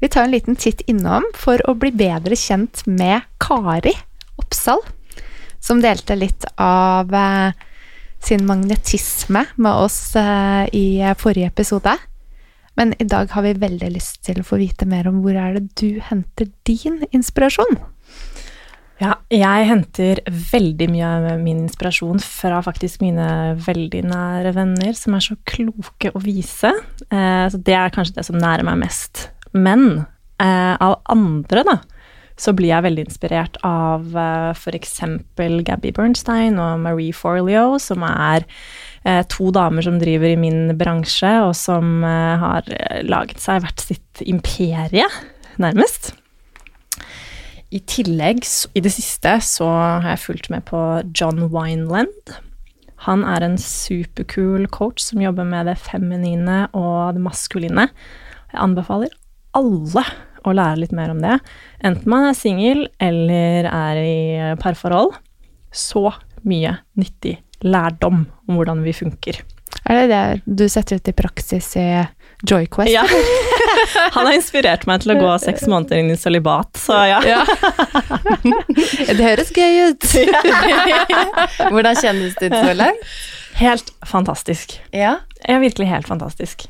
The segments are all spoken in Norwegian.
Vi tar en liten titt innom for å bli bedre kjent med Kari Oppsal, som delte litt av eh, sin magnetisme med oss eh, i forrige episode. Men i dag har vi veldig lyst til å få vite mer om hvor er det du henter din inspirasjon? Ja, jeg henter veldig mye av min inspirasjon fra faktisk mine veldig nære venner, som er så kloke og vise. Eh, så det er kanskje det som nærer meg mest. Men eh, av andre, da, så blir jeg veldig inspirert av eh, f.eks. Gabby Bernstein og Marie Forleo, som er eh, to damer som driver i min bransje, og som eh, har eh, laget seg hvert sitt imperie, nærmest. I tillegg, i det siste, så har jeg fulgt med på John Wineland. Han er en superkul coach som jobber med det feminine og det maskuline. Jeg anbefaler alle å lære litt mer om det. Enten man er singel eller er i parforhold. Så mye nyttig lærdom om hvordan vi funker. Er det det du setter ut i praksis i Joyquest? Ja. Han har inspirert meg til å gå seks måneder inn i sølibat, så ja. Ja. det høres gøy ut. Hvordan kjennes det ut så langt? Helt fantastisk. Ja. Ja, virkelig helt fantastisk.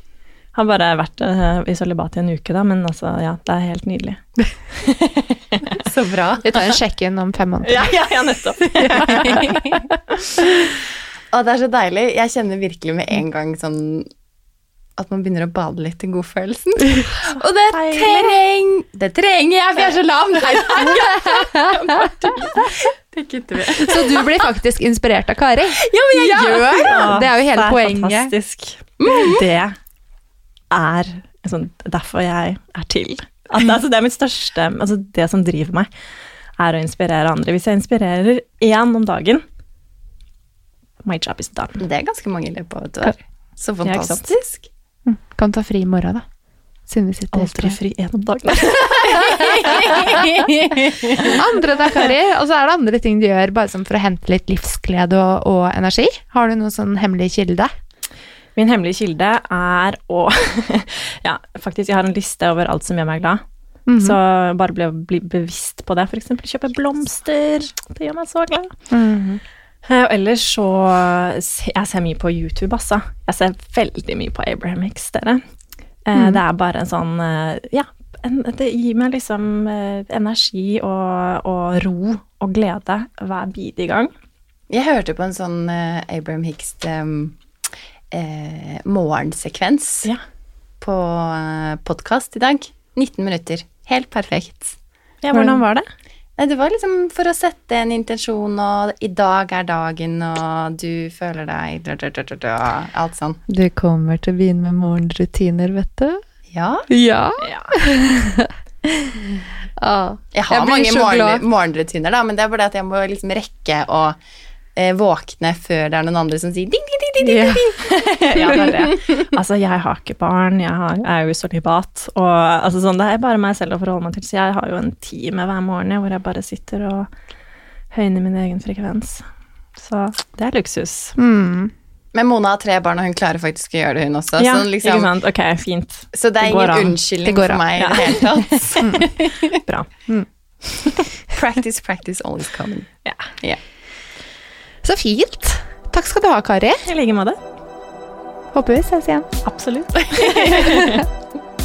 Har bare vært eh, i sølibat i en uke, da, men altså, ja, det er helt nydelig. Så bra. Vi tar en sjekk-in om fem måneder. Ja, ja, ja nettopp. Og det er så deilig. Jeg kjenner virkelig med en gang sånn at man begynner å bade litt i godfølelsen. Og det treng... Det trenger jeg, for jeg er så lam! Det kutter vi. Så du blir faktisk inspirert av Kari? Ja, men jeg gjør det! Det er jo hele det er poenget. Fantastisk. Det er sånn, derfor jeg er til. At, altså, det er mitt største altså, Det som driver meg, er å inspirere andre. Hvis jeg inspirerer én om dagen My job is done. Det er ganske mange i løpet av et år. Så fantastisk. Ja, Kan ta fri i morgen, da. Siden vi sitter Aldri helt fri én om dagen. Andre da, Kari. Og så er det andre ting du gjør bare for å hente litt livsglede og, og energi. Har du noen sånn hemmelig kilde? Min hemmelige kilde er å Ja, faktisk, jeg har en liste over alt som gjør meg glad. Mhm. Så bare bli, bli bevisst på det. Eksempel kjøpe blomster. Det gjør meg så glad. Mm -hmm. Og ellers så Jeg ser mye på YouTube, altså. Jeg ser veldig mye på Abraham Hicks, dere. Eh, Mhm. Det er bare en sånn eh, Ja, en, det gir meg liksom energi og, og ro og glede hver bidige gang. Jeg hørte på en sånn Abraham Hicks um, eh, morgensekvens Ja. på uh, podkast i dag. 19 minutter. Helt perfekt. Ja, hvordan var det? Det var liksom for å sette en intensjon, og i dag er dagen, og du føler deg dra, dra, dra, Alt sånn. Du kommer til å begynne med morgenrutiner, vet du. Ja. Ja. Ja. Ah. Jeg har Jeg mange morgen, morgenrutiner, da, men det er bare det at jeg må liksom rekke å eh, våkne før det er noen andre som sier ding, ding, ding. Ja. ja, det er det. Altså, jeg har ikke barn, jeg, har, jeg er jo i sølibat, og altså, sånn, det er bare meg selv å forholde meg til, så jeg har jo en time hver morgen hvor jeg bare sitter og høyner min egen frekvens. Så det er luksus. Mm. Men Mona har tre barn, og hun klarer faktisk å gjøre det, hun også. ja, så, liksom, ikke sant? Ok, fint. så det er Det går ingen an. unnskyldning for meg i Ja. det hele tatt. Bra. practice, practice, always coming. Ja. Så fint. Takk skal du ha, Kari. I like måte. Håper vi ses igjen. Absolutt.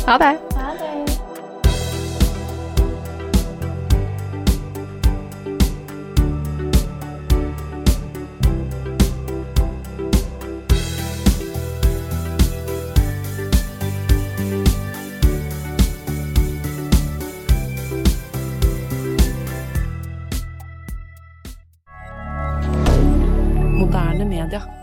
Ha det. Twitter.